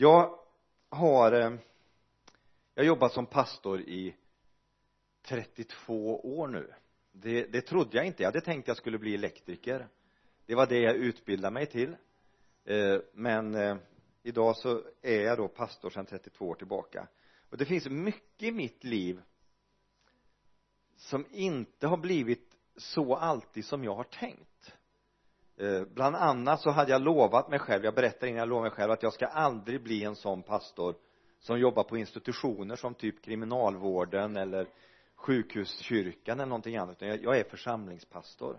jag har eh, jag har jobbat som pastor i 32 år nu. Det, det trodde jag inte. Jag hade tänkt jag skulle bli elektriker. Det var det jag utbildade mig till. Eh, men eh, idag så är jag då pastor sedan 32 år tillbaka. Och det finns mycket i mitt liv som inte har blivit så alltid som jag har tänkt. Eh, bland annat så hade jag lovat mig själv jag berättar innan jag lovade mig själv att jag ska aldrig bli en sån pastor som jobbar på institutioner som typ kriminalvården eller sjukhuskyrkan eller någonting annat utan jag, jag är församlingspastor.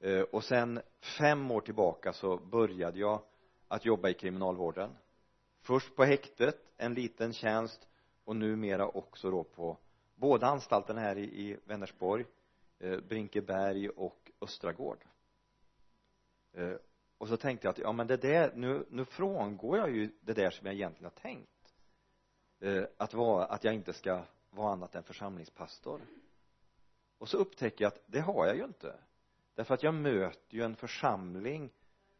Eh, och sen fem år tillbaka så började jag att jobba i kriminalvården. Först på häktet en liten tjänst och numera också då på båda anstalterna här i, i Vänersborg eh, Brinkeberg och Östragård eh, och så tänkte jag att ja men det där nu, nu frångår jag ju det där som jag egentligen har tänkt. Eh, att vara, att jag inte ska vara annat än församlingspastor. Och så upptäcker jag att det har jag ju inte. Därför att jag möter ju en församling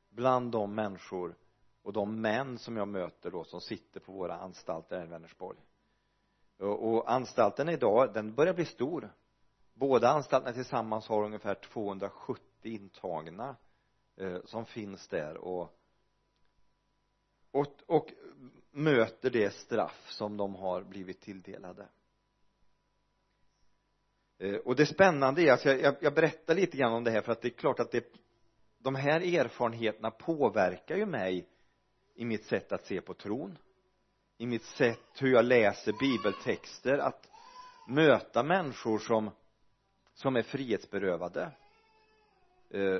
bland de människor och de män som jag möter då som sitter på våra anstalter här i Vänersborg. Och, och anstalten idag den börjar bli stor. Båda anstalterna tillsammans har ungefär 270 intagna eh, som finns där och, och och möter det straff som de har blivit tilldelade. Eh, och det spännande är, alltså jag, jag berättar lite grann om det här för att det är klart att det de här erfarenheterna påverkar ju mig i mitt sätt att se på tron i mitt sätt hur jag läser bibeltexter att möta människor som som är frihetsberövade. Eh,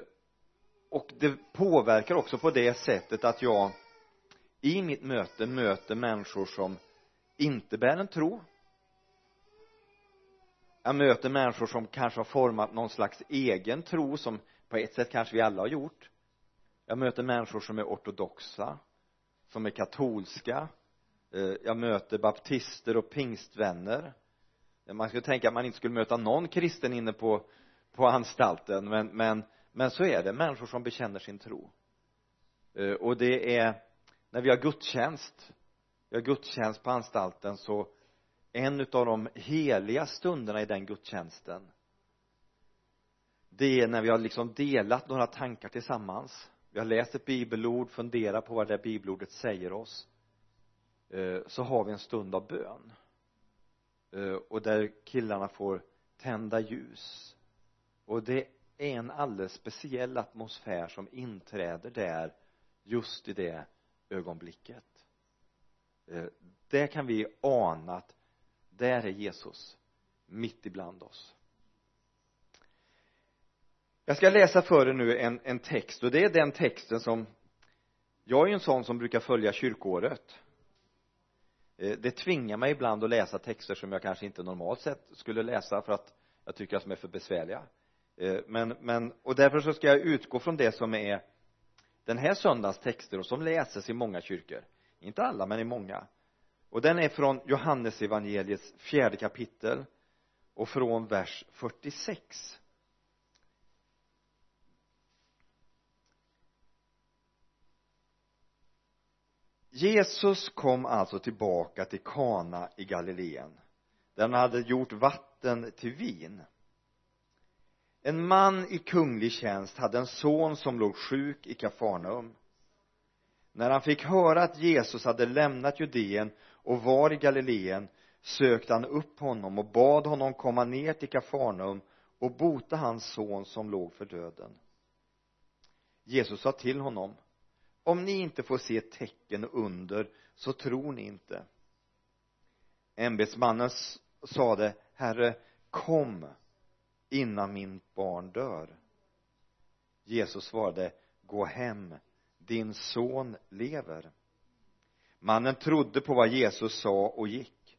och det påverkar också på det sättet att jag i mitt möte möter människor som inte bär en tro. Jag möter människor som kanske har format någon slags egen tro som på ett sätt kanske vi alla har gjort. Jag möter människor som är ortodoxa som är katolska. Eh, jag möter baptister och pingstvänner. Eh, man skulle tänka att man inte skulle möta någon kristen inne på på anstalten men men men så är det människor som bekänner sin tro. Eh, och det är när vi har gudstjänst vi har gudstjänst på anstalten så en utav de heliga stunderna i den gudstjänsten det är när vi har liksom delat några tankar tillsammans. Vi har läst ett bibelord, funderat på vad det bibelordet säger oss. Eh, så har vi en stund av bön. Eh, och där killarna får tända ljus. Och det är en alldeles speciell atmosfär som inträder där just i det ögonblicket. Eh, där kan vi ana att där är Jesus mitt ibland oss. Jag ska läsa för er nu en, en text och det är den texten som jag är ju en sån som brukar följa kyrkåret. Eh, det tvingar mig ibland att läsa texter som jag kanske inte normalt sett skulle läsa för att jag tycker att de är för besvärliga. Eh, men, men och därför så ska jag utgå från det som är den här söndagens texter och som läses i många kyrkor. Inte alla men i många. Och den är från Johannes evangeliets fjärde kapitel och från vers 46 Jesus kom alltså tillbaka till Kana i Galileen där han hade gjort vatten till vin en man i kunglig tjänst hade en son som låg sjuk i Kafarnaum. När han fick höra att Jesus hade lämnat Judeen och var i Galileen sökte han upp honom och bad honom komma ner till Kafarnaum och bota hans son som låg för döden. Jesus sa till honom om ni inte får se tecken och under så tror ni inte. Ämbetsmannen sade herre kom innan min barn dör. Jesus svarade gå hem din son lever. Mannen trodde på vad Jesus sa och gick.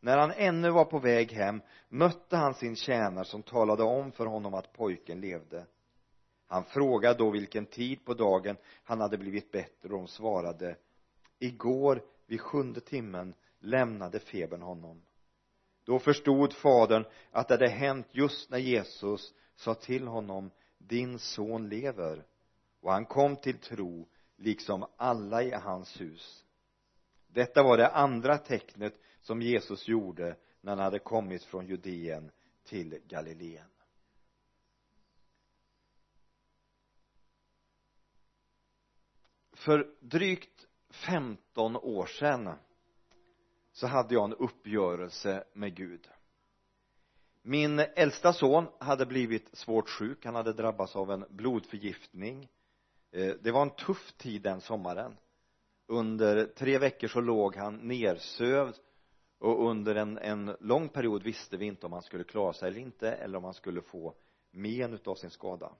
När han ännu var på väg hem mötte han sin tjänare som talade om för honom att pojken levde. Han frågade då vilken tid på dagen han hade blivit bättre och de svarade igår vid sjunde timmen lämnade febern honom då förstod fadern att det hade hänt just när Jesus sa till honom din son lever. Och han kom till tro liksom alla i hans hus. Detta var det andra tecknet som Jesus gjorde när han hade kommit från Judeen till Galileen. För drygt 15 år sedan så hade jag en uppgörelse med Gud. Min äldsta son hade blivit svårt sjuk. Han hade drabbats av en blodförgiftning. Eh, det var en tuff tid den sommaren. Under tre veckor så låg han nersövd och under en, en lång period visste vi inte om han skulle klara sig eller inte eller om han skulle få men utav sin skada.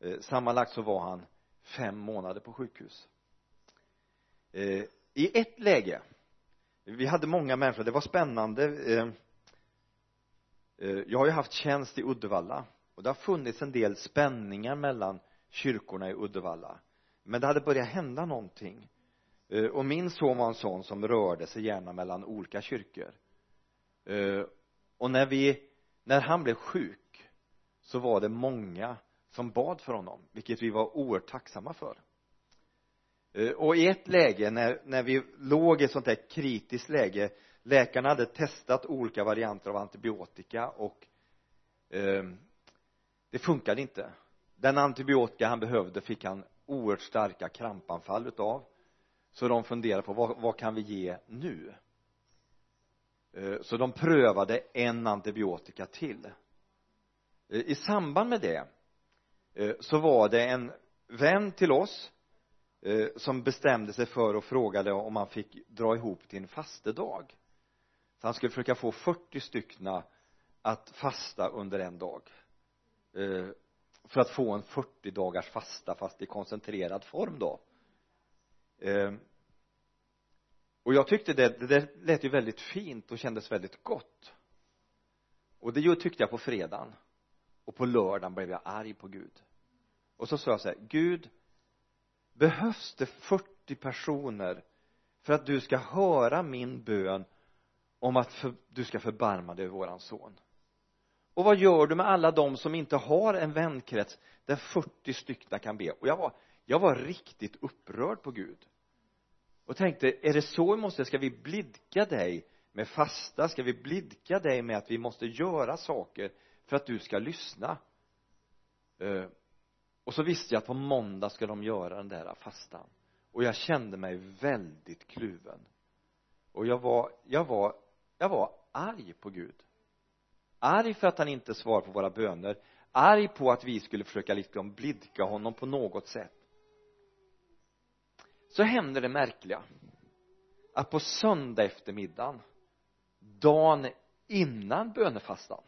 Eh, sammanlagt så var han fem månader på sjukhus. Eh, i ett läge vi hade många människor, det var spännande. Eh, eh, jag har ju haft tjänst i Uddevalla. Och det har funnits en del spänningar mellan kyrkorna i Uddevalla. Men det hade börjat hända någonting. Eh, och min son var en sån som rörde sig gärna mellan olika kyrkor. Eh, och när vi när han blev sjuk så var det många som bad för honom vilket vi var oerhört tacksamma för. Eh, och i ett läge när, när vi låg i ett sånt där kritiskt läge läkarna hade testat olika varianter av antibiotika och eh, det funkade inte. Den antibiotika han behövde fick han oerhört starka krampanfall utav. Så de funderade på vad, vad kan vi ge nu? Eh, så de prövade en antibiotika till. Eh, i samband med det eh, så var det en vän till oss Eh, som bestämde sig för och frågade om han fick dra ihop till en fastedag. Så han skulle försöka få 40 styckna att fasta under en dag eh, för att få en 40 dagars fasta fast i koncentrerad form då. Eh, och jag tyckte det, det där lät ju väldigt fint och kändes väldigt gott. Och det tyckte jag på fredagen. Och på lördagen blev jag arg på Gud. Och så sa jag så här Gud behövs det 40 personer för att du ska höra min bön om att för, du ska förbarma dig över våran son? Och vad gör du med alla de som inte har en vänkrets där 40 styckna kan be? Och jag var jag var riktigt upprörd på Gud. Och tänkte är det så vi måste ska vi blidka dig med fasta? Ska vi blidka dig med att vi måste göra saker för att du ska lyssna? Eh, och så visste jag att på måndag ska de göra den där fastan. Och jag kände mig väldigt kluven. Och jag var jag var jag var arg på Gud. Arg för att han inte svarade på våra böner. Arg på att vi skulle försöka liksom blidka honom på något sätt. Så händer det märkliga. Att på söndag eftermiddagen dagen innan bönefastan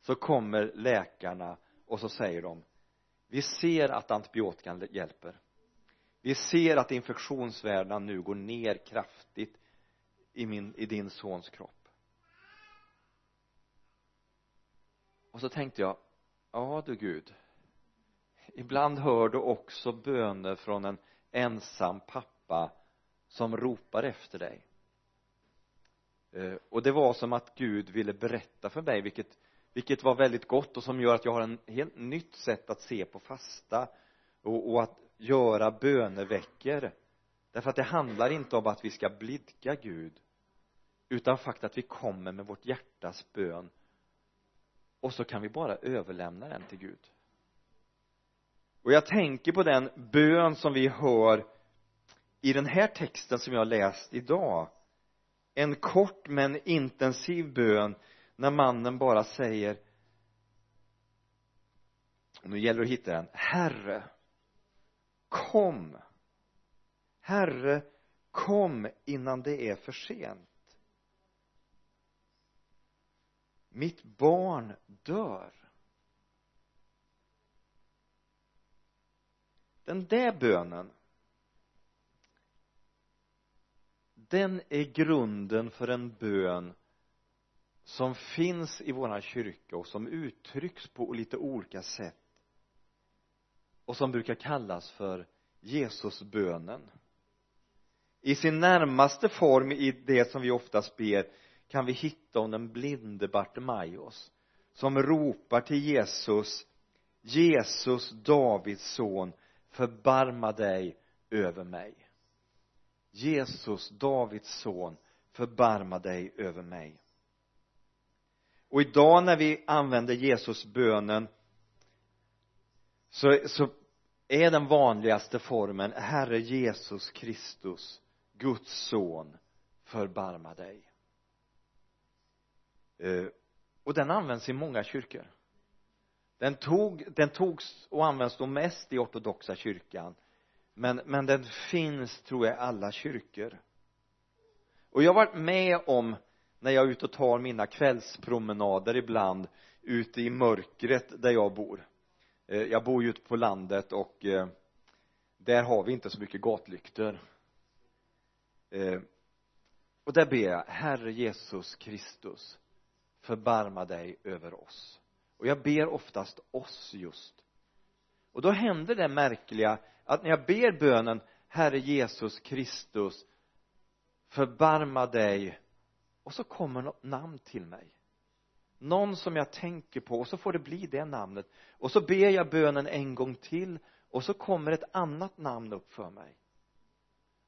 så kommer läkarna och så säger de vi ser att antibiotikan hjälper. Vi ser att infektionsvärdena nu går ner kraftigt i, min, i din sons kropp. Och så tänkte jag ja du Gud ibland hör du också böner från en ensam pappa som ropar efter dig. Eh, och det var som att Gud ville berätta för mig vilket vilket var väldigt gott och som gör att jag har en helt nytt sätt att se på fasta och, och att göra böneveckor. Därför att det handlar inte om att vi ska blidka Gud utan faktiskt att vi kommer med vårt hjärtas bön. Och så kan vi bara överlämna den till Gud. Och jag tänker på den bön som vi hör i den här texten som jag har läst idag. En kort men intensiv bön när mannen bara säger och nu gäller det att hitta den herre kom. Herre kom innan det är för sent. Mitt barn dör. Den där bönen den är grunden för en bön som finns i våran kyrka och som uttrycks på lite olika sätt och som brukar kallas för Jesusbönen. I sin närmaste form i det som vi oftast ber kan vi hitta om den blinde Bartimaeus som ropar till Jesus Jesus, Davids son förbarma dig över mig. Jesus, Davids son förbarma dig över mig och idag när vi använder Jesus bönen så, så är den vanligaste formen Herre Jesus Kristus Guds son förbarma dig. Eh, och den används i många kyrkor. Den tog, den togs och används då mest i ortodoxa kyrkan men, men den finns tror jag i alla kyrkor. Och jag har varit med om när jag är ute och tar mina kvällspromenader ibland ute i mörkret där jag bor. Eh, jag bor ju ute på landet och eh, där har vi inte så mycket gatlyktor. Eh, och där ber jag Herre Jesus Kristus förbarma dig över oss. Och jag ber oftast oss just. Och då händer det märkliga att när jag ber bönen Herre Jesus Kristus förbarma dig och så kommer något namn till mig. Någon som jag tänker på och så får det bli det namnet. Och så ber jag bönen en gång till och så kommer ett annat namn upp för mig.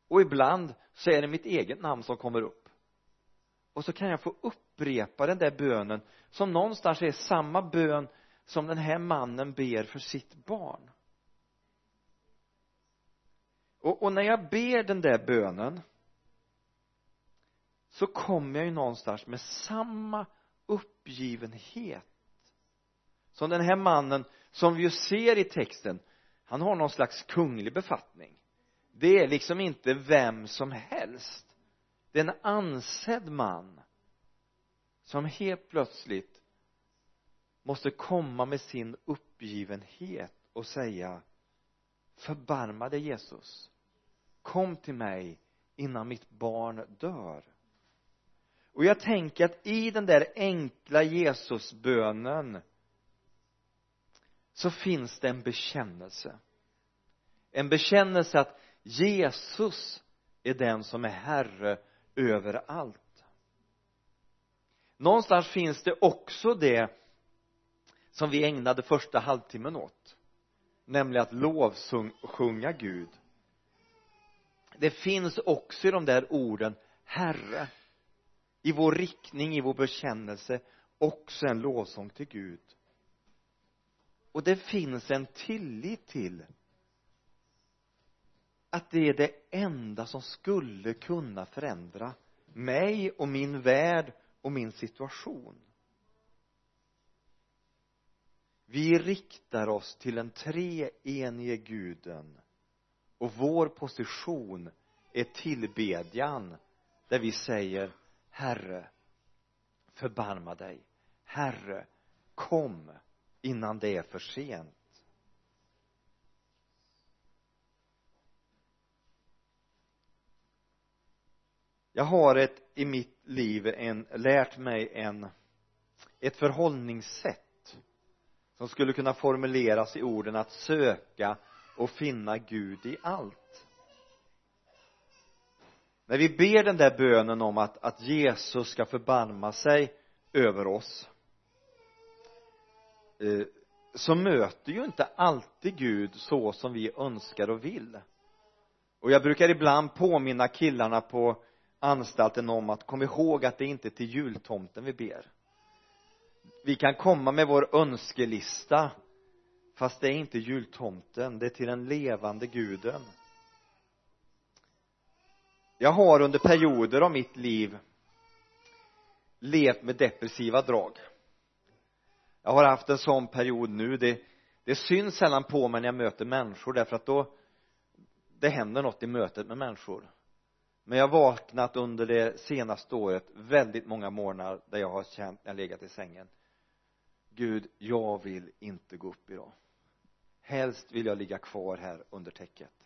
Och ibland så är det mitt eget namn som kommer upp. Och så kan jag få upprepa den där bönen som någonstans är samma bön som den här mannen ber för sitt barn. Och, och när jag ber den där bönen så kommer jag ju någonstans med samma uppgivenhet som den här mannen som vi ju ser i texten. Han har någon slags kunglig befattning. Det är liksom inte vem som helst. Det är en ansedd man som helt plötsligt måste komma med sin uppgivenhet och säga förbarma dig Jesus. Kom till mig innan mitt barn dör och jag tänker att i den där enkla Jesusbönen så finns det en bekännelse. En bekännelse att Jesus är den som är herre över allt. Någonstans finns det också det som vi ägnade första halvtimmen åt nämligen att lovsjunga Gud. Det finns också i de där orden herre i vår riktning, i vår bekännelse också en lovsång till Gud. Och det finns en tillit till att det är det enda som skulle kunna förändra mig och min värld och min situation. Vi riktar oss till den treenige guden och vår position är tillbedjan där vi säger Herre förbarma dig. Herre kom innan det är för sent. Jag har ett i mitt liv en, lärt mig en ett förhållningssätt som skulle kunna formuleras i orden att söka och finna Gud i allt när vi ber den där bönen om att, att Jesus ska förbarma sig över oss eh, så möter ju inte alltid Gud så som vi önskar och vill. Och jag brukar ibland påminna killarna på anstalten om att kom ihåg att det inte är till jultomten vi ber. Vi kan komma med vår önskelista fast det är inte jultomten det är till den levande guden jag har under perioder av mitt liv levt med depressiva drag. Jag har haft en sån period nu. Det, det syns sällan på mig när jag möter människor därför att då det händer något i mötet med människor. Men jag har vaknat under det senaste året väldigt många morgnar där jag har känt när jag legat i sängen. Gud, jag vill inte gå upp idag. Helst vill jag ligga kvar här under täcket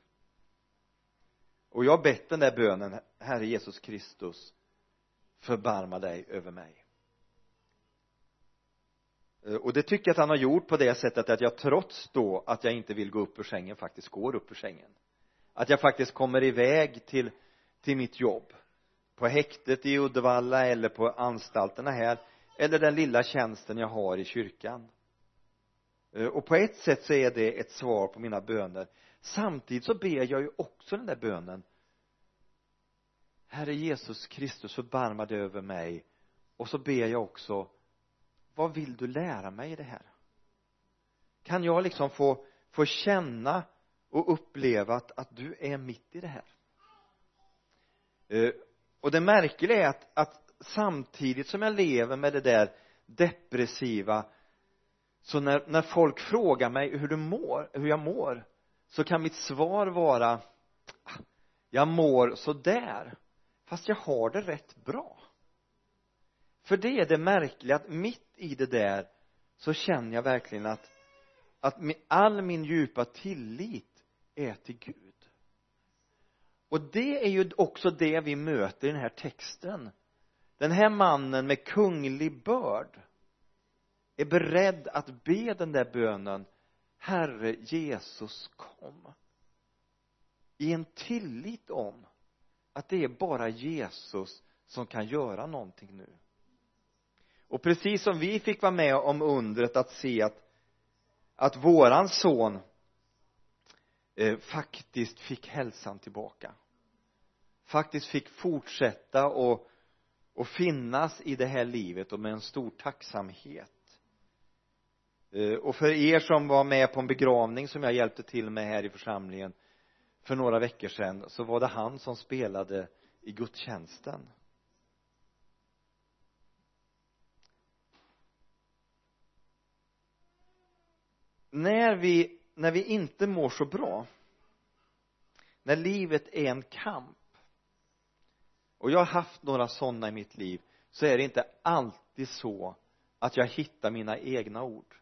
och jag har bett den där bönen Herre Jesus Kristus förbarma dig över mig. Eh, och det tycker jag att han har gjort på det sättet att jag trots då att jag inte vill gå upp ur sängen faktiskt går upp ur sängen. Att jag faktiskt kommer iväg till till mitt jobb. På häktet i Uddevalla eller på anstalterna här eller den lilla tjänsten jag har i kyrkan. Eh, och på ett sätt så är det ett svar på mina böner samtidigt så ber jag ju också den där bönen. Herre Jesus Kristus förbarma dig över mig. Och så ber jag också vad vill du lära mig i det här? Kan jag liksom få få känna och uppleva att, att du är mitt i det här? Eh, och det märkliga är att, att samtidigt som jag lever med det där depressiva så när, när folk frågar mig hur du mår, hur jag mår så kan mitt svar vara jag mår sådär fast jag har det rätt bra. För det är det märkliga att mitt i det där så känner jag verkligen att att all min djupa tillit är till Gud. Och det är ju också det vi möter i den här texten. Den här mannen med kunglig börd är beredd att be den där bönen Herre Jesus kom. I en tillit om att det är bara Jesus som kan göra någonting nu. Och precis som vi fick vara med om undret att se att att våran son eh, faktiskt fick hälsan tillbaka. Faktiskt fick fortsätta och och finnas i det här livet och med en stor tacksamhet. Eh, och för er som var med på en begravning som jag hjälpte till med här i församlingen för några veckor sedan så var det han som spelade i gudstjänsten. När vi när vi inte mår så bra när livet är en kamp och jag har haft några sådana i mitt liv så är det inte alltid så att jag hittar mina egna ord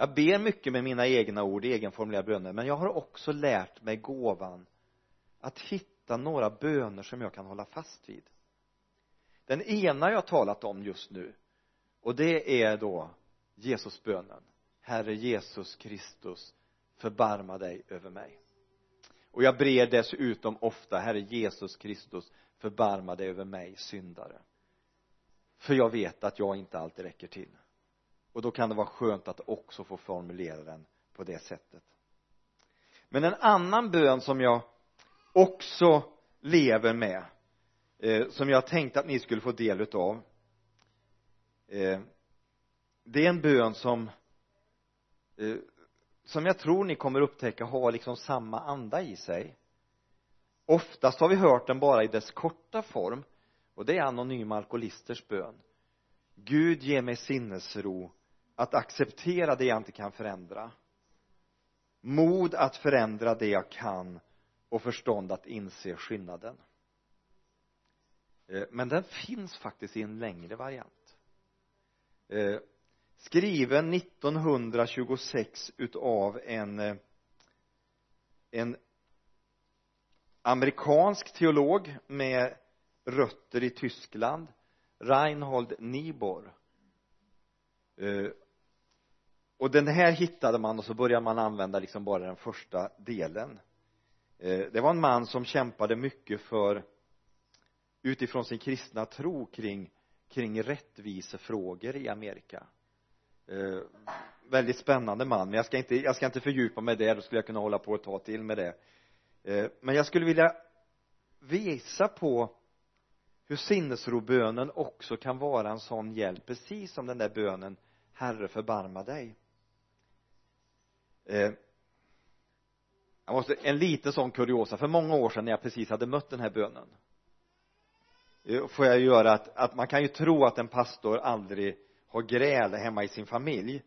jag ber mycket med mina egna ord i egenformliga böner men jag har också lärt mig gåvan att hitta några böner som jag kan hålla fast vid. Den ena jag talat om just nu och det är då Jesusbönen. Herre Jesus Kristus förbarma dig över mig. Och jag ber dessutom ofta Herre Jesus Kristus förbarma dig över mig syndare. För jag vet att jag inte alltid räcker till och då kan det vara skönt att också få formulera den på det sättet. Men en annan bön som jag också lever med eh, som jag tänkte att ni skulle få del utav eh, det är en bön som eh, som jag tror ni kommer upptäcka har liksom samma anda i sig. Oftast har vi hört den bara i dess korta form och det är anonyma alkoholisters bön. Gud ge mig sinnesro att acceptera det jag inte kan förändra. Mod att förändra det jag kan och förstånd att inse skillnaden. Eh, men den finns faktiskt i en längre variant. Eh, skriven 1926 utav en eh, en amerikansk teolog med rötter i Tyskland Reinhold Niebuhr och den här hittade man och så började man använda liksom bara den första delen. Eh, det var en man som kämpade mycket för utifrån sin kristna tro kring kring rättvisefrågor i Amerika. Eh, väldigt spännande man men jag ska inte jag ska inte fördjupa mig där då skulle jag kunna hålla på ett tag till med det. Eh, men jag skulle vilja visa på hur sinnesrobönen också kan vara en sån hjälp precis som den där bönen Herre förbarma dig eh, jag måste, en liten sån kuriosa. För många år sedan när jag precis hade mött den här bönen eh, får jag göra att, att man kan ju tro att en pastor aldrig har gräl hemma i sin familj.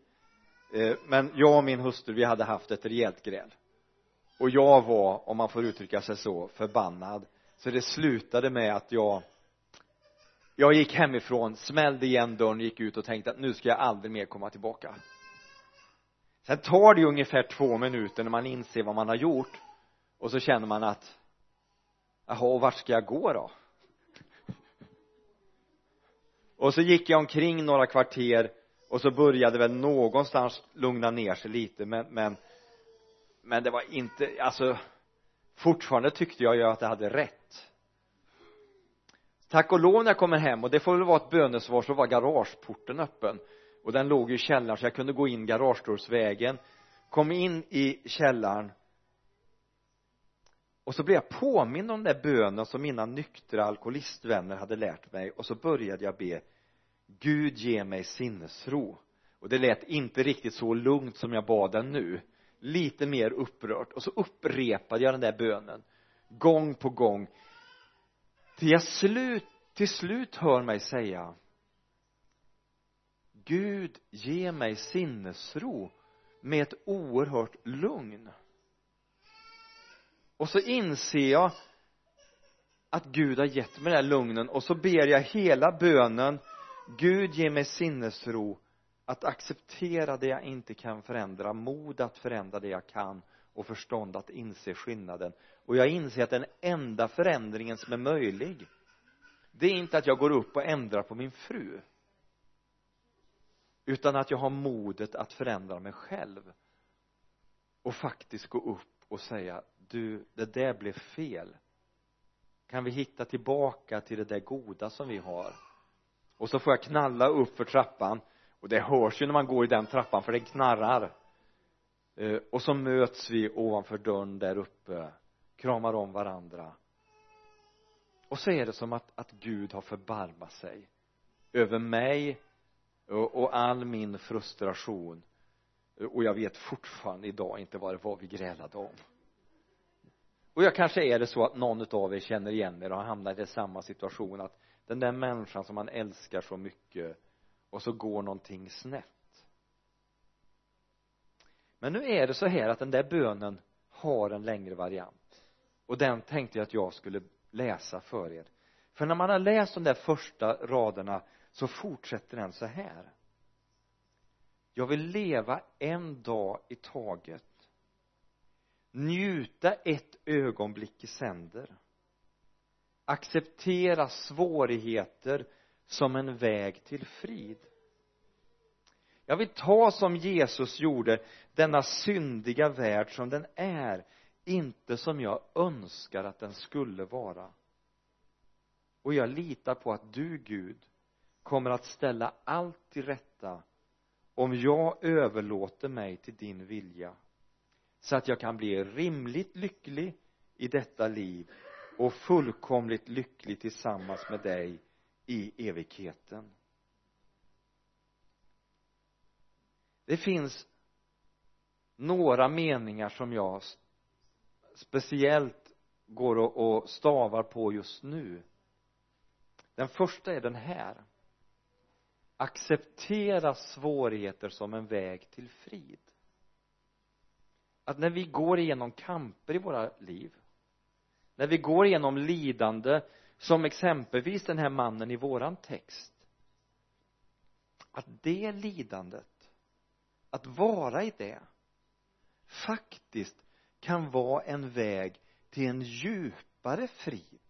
Eh, men jag och min hustru vi hade haft ett rejält gräl. Och jag var, om man får uttrycka sig så, förbannad. Så det slutade med att jag jag gick hemifrån, smällde igen dörren, gick ut och tänkte att nu ska jag aldrig mer komma tillbaka sen tar det ju ungefär två minuter när man inser vad man har gjort. Och så känner man att jaha, och vart ska jag gå då? Och så gick jag omkring några kvarter och så började väl någonstans lugna ner sig lite men men men det var inte, alltså fortfarande tyckte jag ju att jag hade rätt. Tack och lov när jag kommer hem och det får väl vara ett bönesvar så var garageporten öppen och den låg i källaren så jag kunde gå in garagedörrsvägen. Kom in i källaren. Och så blev jag påmind om den där bönen som mina nyktra alkoholistvänner hade lärt mig. Och så började jag be Gud ge mig sinnesro. Och det lät inte riktigt så lugnt som jag bad den nu. Lite mer upprört. Och så upprepade jag den där bönen gång på gång. Till jag slut, till slut hör mig säga Gud ge mig sinnesro med ett oerhört lugn. Och så inser jag att Gud har gett mig den här lugnen och så ber jag hela bönen. Gud ge mig sinnesro att acceptera det jag inte kan förändra, mod att förändra det jag kan och förstånd att inse skillnaden. Och jag inser att den enda förändringen som är möjlig det är inte att jag går upp och ändrar på min fru utan att jag har modet att förändra mig själv. Och faktiskt gå upp och säga du, det där blev fel. Kan vi hitta tillbaka till det där goda som vi har? Och så får jag knalla upp för trappan. Och det hörs ju när man går i den trappan för den knarrar. Eh, och så möts vi ovanför dörren där uppe kramar om varandra. Och så är det som att, att Gud har förbarmat sig över mig och, och all min frustration och jag vet fortfarande idag inte vad det var vi grälade om. Och jag kanske är det så att någon av er känner igen er och har hamnat i samma situation att den där människan som man älskar så mycket och så går någonting snett. Men nu är det så här att den där bönen har en längre variant. Och den tänkte jag att jag skulle läsa för er. För när man har läst de där första raderna så fortsätter den så här. Jag vill leva en dag i taget. Njuta ett ögonblick i sänder. Acceptera svårigheter som en väg till frid. Jag vill ta som Jesus gjorde denna syndiga värld som den är inte som jag önskar att den skulle vara. Och jag litar på att du Gud kommer att ställa allt till rätta om jag överlåter mig till din vilja så att jag kan bli rimligt lycklig i detta liv och fullkomligt lycklig tillsammans med dig i evigheten. Det finns några meningar som jag speciellt går och stavar på just nu. Den första är den här acceptera svårigheter som en väg till frid. Att när vi går igenom kamper i våra liv när vi går igenom lidande som exempelvis den här mannen i våran text att det lidandet att vara i det faktiskt kan vara en väg till en djupare frid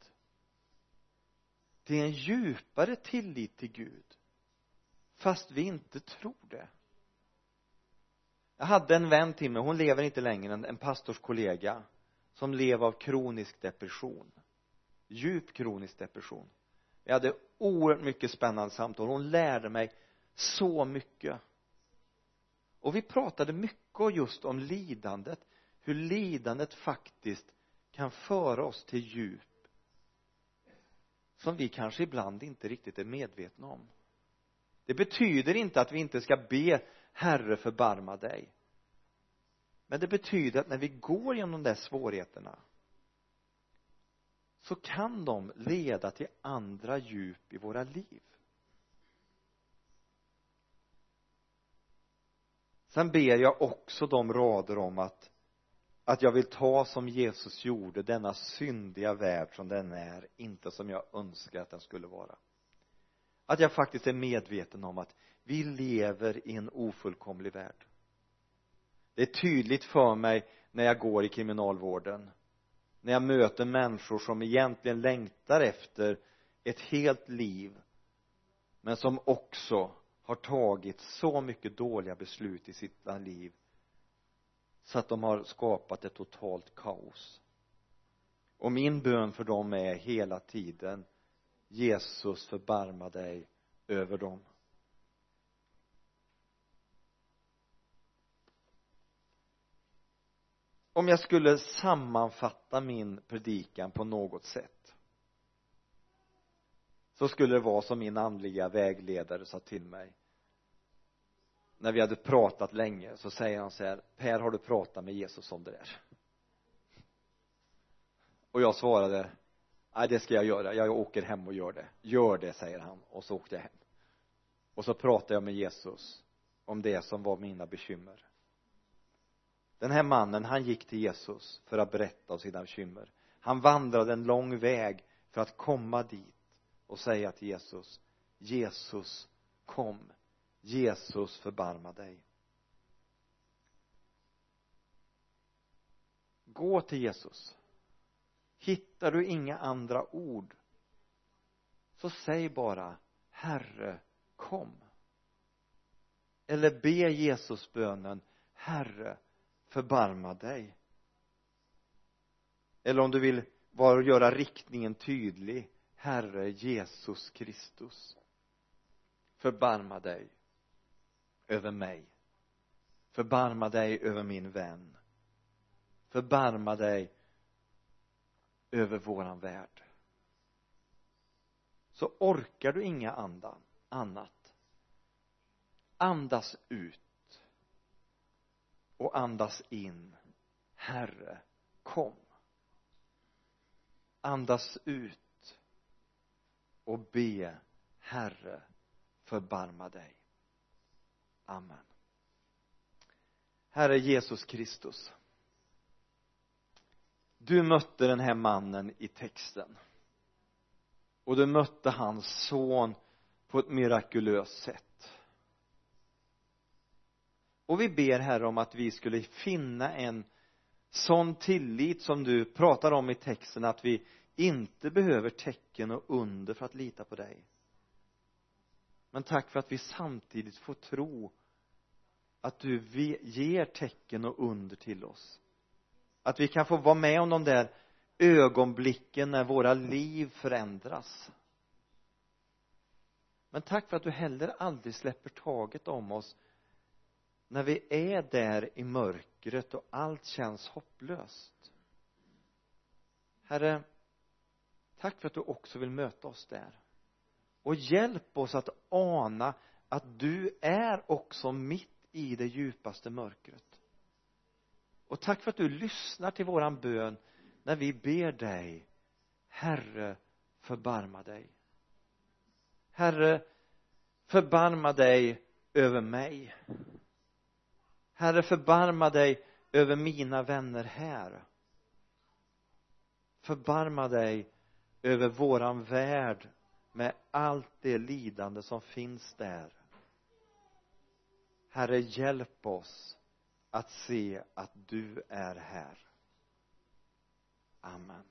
till en djupare tillit till Gud fast vi inte tror det. Jag hade en vän till mig, hon lever inte längre, en, en pastorskollega som lever av kronisk depression. Djup kronisk depression. Vi hade oerhört mycket spännande samtal. Hon lärde mig så mycket. Och vi pratade mycket just om lidandet hur lidandet faktiskt kan föra oss till djup som vi kanske ibland inte riktigt är medvetna om det betyder inte att vi inte ska be herre förbarma dig. Men det betyder att när vi går genom de där svårigheterna så kan de leda till andra djup i våra liv. Sen ber jag också de rader om att att jag vill ta som Jesus gjorde denna syndiga värld som den är inte som jag önskar att den skulle vara att jag faktiskt är medveten om att vi lever i en ofullkomlig värld. Det är tydligt för mig när jag går i kriminalvården. När jag möter människor som egentligen längtar efter ett helt liv men som också har tagit så mycket dåliga beslut i sitt liv så att de har skapat ett totalt kaos. Och min bön för dem är hela tiden Jesus förbarma dig över dem. Om jag skulle sammanfatta min predikan på något sätt så skulle det vara som min andliga vägledare sa till mig. När vi hade pratat länge så säger han så här Per har du pratat med Jesus om det där? Och jag svarade nej det ska jag göra. Jag åker hem och gör det. Gör det säger han och så åkte jag hem. Och så pratade jag med Jesus om det som var mina bekymmer. Den här mannen han gick till Jesus för att berätta om sina bekymmer. Han vandrade en lång väg för att komma dit och säga till Jesus Jesus kom. Jesus förbarma dig. Gå till Jesus hittar du inga andra ord så säg bara Herre kom. Eller be Jesus bönen Herre förbarma dig. Eller om du vill bara göra riktningen tydlig Herre Jesus Kristus förbarma dig över mig. Förbarma dig över min vän. Förbarma dig över våran värld. Så orkar du inga andan, annat. Andas ut och andas in. Herre kom. Andas ut och be Herre förbarma dig. Amen. Herre Jesus Kristus du mötte den här mannen i texten. Och du mötte hans son på ett mirakulöst sätt. Och vi ber herre om att vi skulle finna en sån tillit som du pratar om i texten att vi inte behöver tecken och under för att lita på dig. Men tack för att vi samtidigt får tro att du ger tecken och under till oss att vi kan få vara med om de där ögonblicken när våra liv förändras. Men tack för att du heller aldrig släpper taget om oss när vi är där i mörkret och allt känns hopplöst. Herre tack för att du också vill möta oss där. Och hjälp oss att ana att du är också mitt i det djupaste mörkret och tack för att du lyssnar till våran bön när vi ber dig Herre förbarma dig. Herre förbarma dig över mig. Herre förbarma dig över mina vänner här. Förbarma dig över våran värld med allt det lidande som finns där. Herre hjälp oss att se att du är här. Amen.